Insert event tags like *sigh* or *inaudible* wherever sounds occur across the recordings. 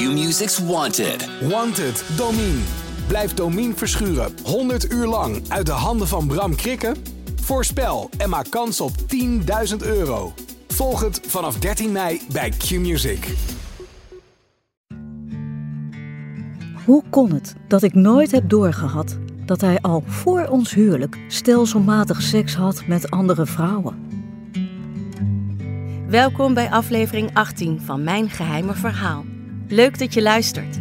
Q-Music's Wanted. Wanted, Domine. Blijf Domine verschuren 100 uur lang uit de handen van Bram Krikken? Voorspel en maak kans op 10.000 euro. Volg het vanaf 13 mei bij Q-Music. Hoe kon het dat ik nooit heb doorgehad dat hij al voor ons huwelijk stelselmatig seks had met andere vrouwen? Welkom bij aflevering 18 van Mijn Geheime Verhaal. Leuk dat je luistert.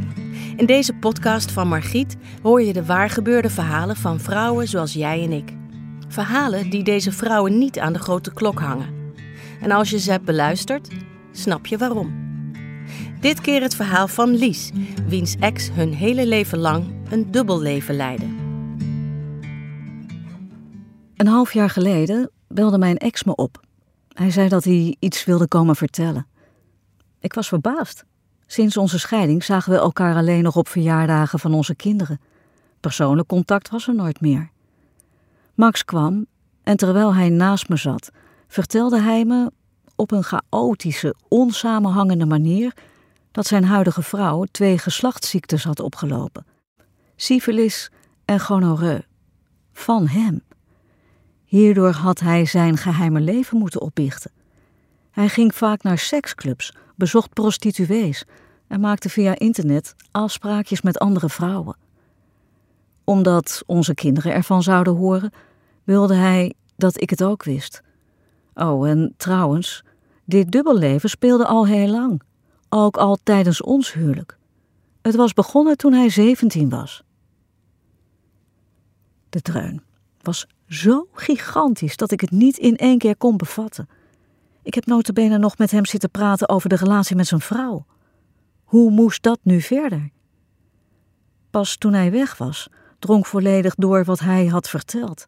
In deze podcast van Margriet hoor je de waargebeurde verhalen van vrouwen zoals jij en ik. Verhalen die deze vrouwen niet aan de grote klok hangen. En als je ze hebt beluisterd, snap je waarom. Dit keer het verhaal van Lies, wiens ex hun hele leven lang een dubbel leven leidde. Een half jaar geleden belde mijn ex me op. Hij zei dat hij iets wilde komen vertellen. Ik was verbaasd. Sinds onze scheiding zagen we elkaar alleen nog op verjaardagen van onze kinderen. Persoonlijk contact was er nooit meer. Max kwam en terwijl hij naast me zat, vertelde hij me op een chaotische, onsamenhangende manier dat zijn huidige vrouw twee geslachtsziektes had opgelopen: syfilis en gonoreu. Van hem. Hierdoor had hij zijn geheime leven moeten opbiechten. Hij ging vaak naar seksclubs, bezocht prostituees en maakte via internet afspraakjes met andere vrouwen. Omdat onze kinderen ervan zouden horen, wilde hij dat ik het ook wist. Oh, en trouwens, dit dubbelleven speelde al heel lang, ook al tijdens ons huwelijk. Het was begonnen toen hij 17 was. De dreun was zo gigantisch dat ik het niet in één keer kon bevatten. Ik heb notabene nog met hem zitten praten over de relatie met zijn vrouw. Hoe moest dat nu verder? Pas toen hij weg was, drong volledig door wat hij had verteld.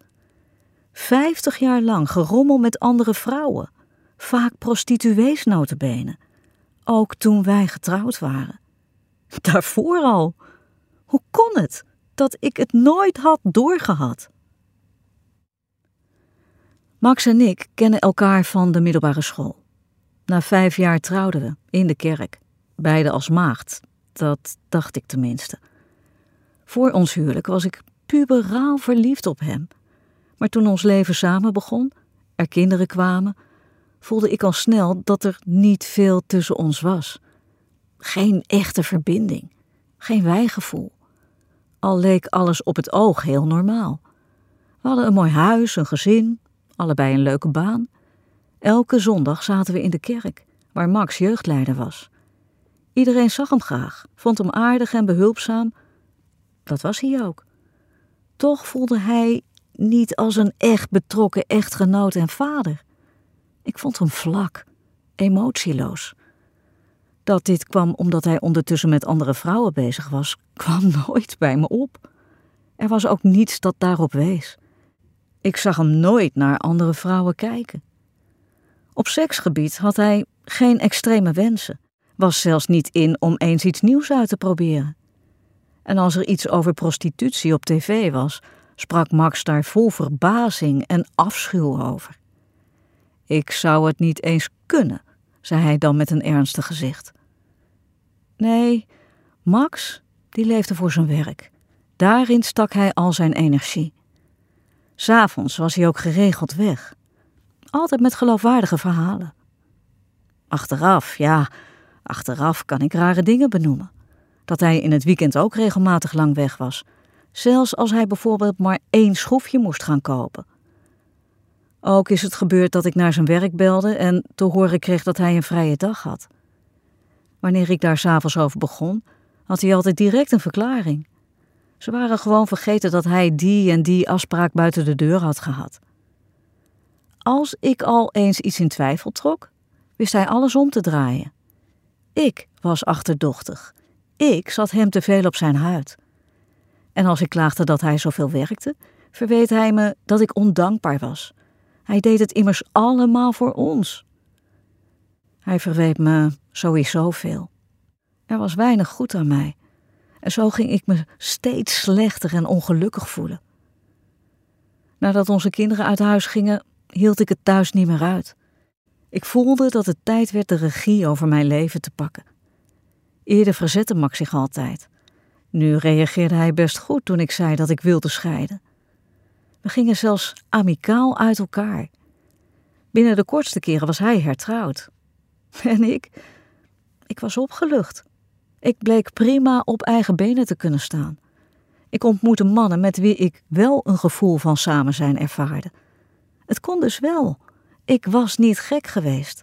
Vijftig jaar lang gerommel met andere vrouwen, vaak prostituees notabene. Ook toen wij getrouwd waren. Daarvoor al. Hoe kon het dat ik het nooit had doorgehad? Max en ik kennen elkaar van de middelbare school. Na vijf jaar trouwden we, in de kerk. Beide als maagd. Dat dacht ik tenminste. Voor ons huwelijk was ik puberaal verliefd op hem. Maar toen ons leven samen begon, er kinderen kwamen, voelde ik al snel dat er niet veel tussen ons was. Geen echte verbinding, geen wijgevoel. Al leek alles op het oog heel normaal. We hadden een mooi huis, een gezin, allebei een leuke baan. Elke zondag zaten we in de kerk, waar Max jeugdleider was. Iedereen zag hem graag, vond hem aardig en behulpzaam. Dat was hij ook. Toch voelde hij niet als een echt betrokken echtgenoot en vader. Ik vond hem vlak, emotieloos. Dat dit kwam omdat hij ondertussen met andere vrouwen bezig was, kwam *laughs* nooit bij me op. Er was ook niets dat daarop wees. Ik zag hem nooit naar andere vrouwen kijken. Op seksgebied had hij geen extreme wensen, was zelfs niet in om eens iets nieuws uit te proberen. En als er iets over prostitutie op tv was, sprak Max daar vol verbazing en afschuw over. Ik zou het niet eens kunnen, zei hij dan met een ernstig gezicht. Nee, Max, die leefde voor zijn werk. Daarin stak hij al zijn energie. S'avonds was hij ook geregeld weg. Altijd met geloofwaardige verhalen. Achteraf, ja, achteraf kan ik rare dingen benoemen. Dat hij in het weekend ook regelmatig lang weg was. Zelfs als hij bijvoorbeeld maar één schroefje moest gaan kopen. Ook is het gebeurd dat ik naar zijn werk belde en te horen kreeg dat hij een vrije dag had. Wanneer ik daar s'avonds over begon, had hij altijd direct een verklaring. Ze waren gewoon vergeten dat hij die en die afspraak buiten de deur had gehad. Als ik al eens iets in twijfel trok, wist hij alles om te draaien. Ik was achterdochtig. Ik zat hem te veel op zijn huid. En als ik klaagde dat hij zoveel werkte, verweet hij me dat ik ondankbaar was. Hij deed het immers allemaal voor ons. Hij verweet me sowieso veel. Er was weinig goed aan mij. En zo ging ik me steeds slechter en ongelukkig voelen. Nadat onze kinderen uit huis gingen, hield ik het thuis niet meer uit. Ik voelde dat het tijd werd de regie over mijn leven te pakken. Eerder verzette Max zich altijd. Nu reageerde hij best goed toen ik zei dat ik wilde scheiden. We gingen zelfs amicaal uit elkaar. Binnen de kortste keren was hij hertrouwd. *laughs* En ik? Ik was opgelucht. Ik bleek prima op eigen benen te kunnen staan. Ik ontmoette mannen met wie ik wel een gevoel van samen zijn ervaarde. Het kon dus wel. Ik was niet gek geweest.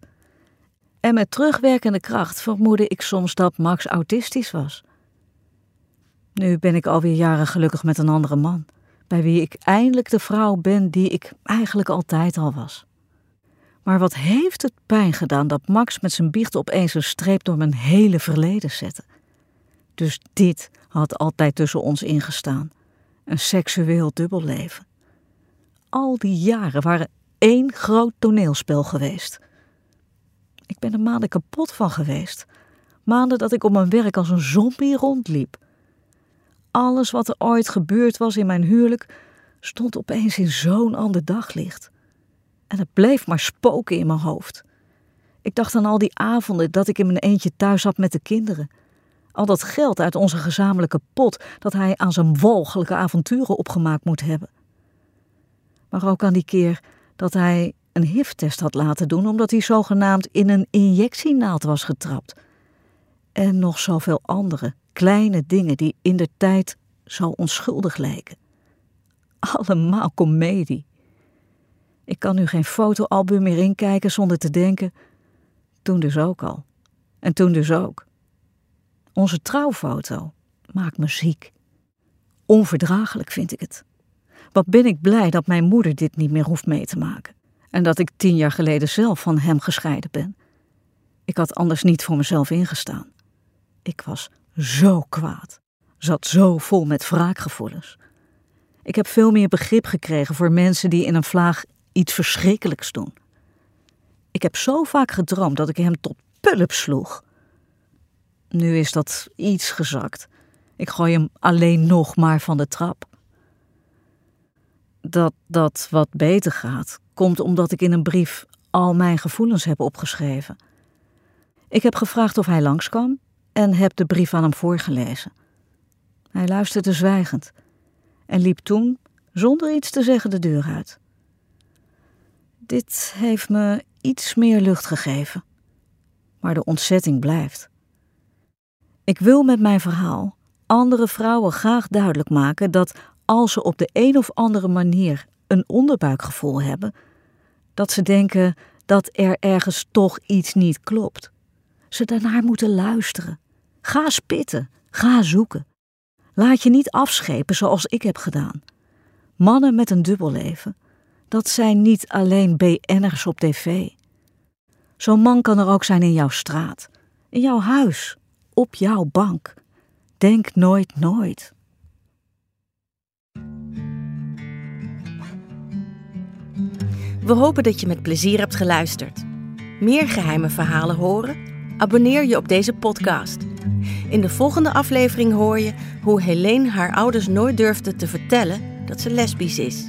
En met terugwerkende kracht vermoedde ik soms dat Max autistisch was. Nu ben ik alweer jaren gelukkig met een andere man, bij wie ik eindelijk de vrouw ben die ik eigenlijk altijd al was. Maar wat heeft het pijn gedaan dat Max met zijn biecht opeens een streep door mijn hele verleden zette. Dus dit had altijd tussen ons ingestaan: een seksueel dubbelleven. Al die jaren waren één groot toneelspel geweest. Ik ben er maanden kapot van geweest. Maanden dat ik op mijn werk als een zombie rondliep. Alles wat er ooit gebeurd was in mijn huwelijk stond opeens in zo'n ander daglicht. En het bleef maar spoken in mijn hoofd. Ik dacht aan al die avonden dat ik in mijn eentje thuis zat met de kinderen. Al dat geld uit onze gezamenlijke pot dat hij aan zijn walgelijke avonturen opgemaakt moet hebben. Maar ook aan die keer dat hij een HIV-test had laten doen omdat hij zogenaamd in een injectienaald was getrapt. En nog zoveel andere kleine dingen die in de tijd zo onschuldig lijken. Allemaal komedie. Ik kan nu geen fotoalbum meer inkijken zonder te denken. Toen dus ook al. En toen dus ook. Onze trouwfoto maakt me ziek. Onverdraaglijk vind ik het. Wat ben ik blij dat mijn moeder dit niet meer hoeft mee te maken. En dat ik tien jaar geleden zelf van hem gescheiden ben. Ik had anders niet voor mezelf ingestaan. Ik was zo kwaad. Zat zo vol met wraakgevoelens. Ik heb veel meer begrip gekregen voor mensen die in een vlaag iets verschrikkelijks doen. Ik heb zo vaak gedroomd dat ik hem tot pulp sloeg. Nu is dat iets gezakt. Ik gooi hem alleen nog maar van de trap. Dat dat wat beter gaat, komt omdat ik in een brief al mijn gevoelens heb opgeschreven. Ik heb gevraagd of hij langskwam en heb de brief aan hem voorgelezen. Hij luisterde zwijgend en liep toen, zonder iets te zeggen, de deur uit. Dit heeft me iets meer lucht gegeven, maar de ontzetting blijft. Ik wil met mijn verhaal andere vrouwen graag duidelijk maken dat als ze op de een of andere manier een onderbuikgevoel hebben, dat ze denken dat er ergens toch iets niet klopt. Ze daarnaar moeten luisteren. Ga spitten, ga zoeken. Laat je niet afschepen zoals ik heb gedaan. Mannen met een dubbelleven, dat zijn niet alleen BN'ers op tv. Zo'n man kan er ook zijn in jouw straat, in jouw huis, op jouw bank. Denk nooit nooit. We hopen dat je met plezier hebt geluisterd. Meer geheime verhalen horen? Abonneer je op deze podcast. In de volgende aflevering hoor je hoe Helene haar ouders nooit durfde te vertellen dat ze lesbisch is.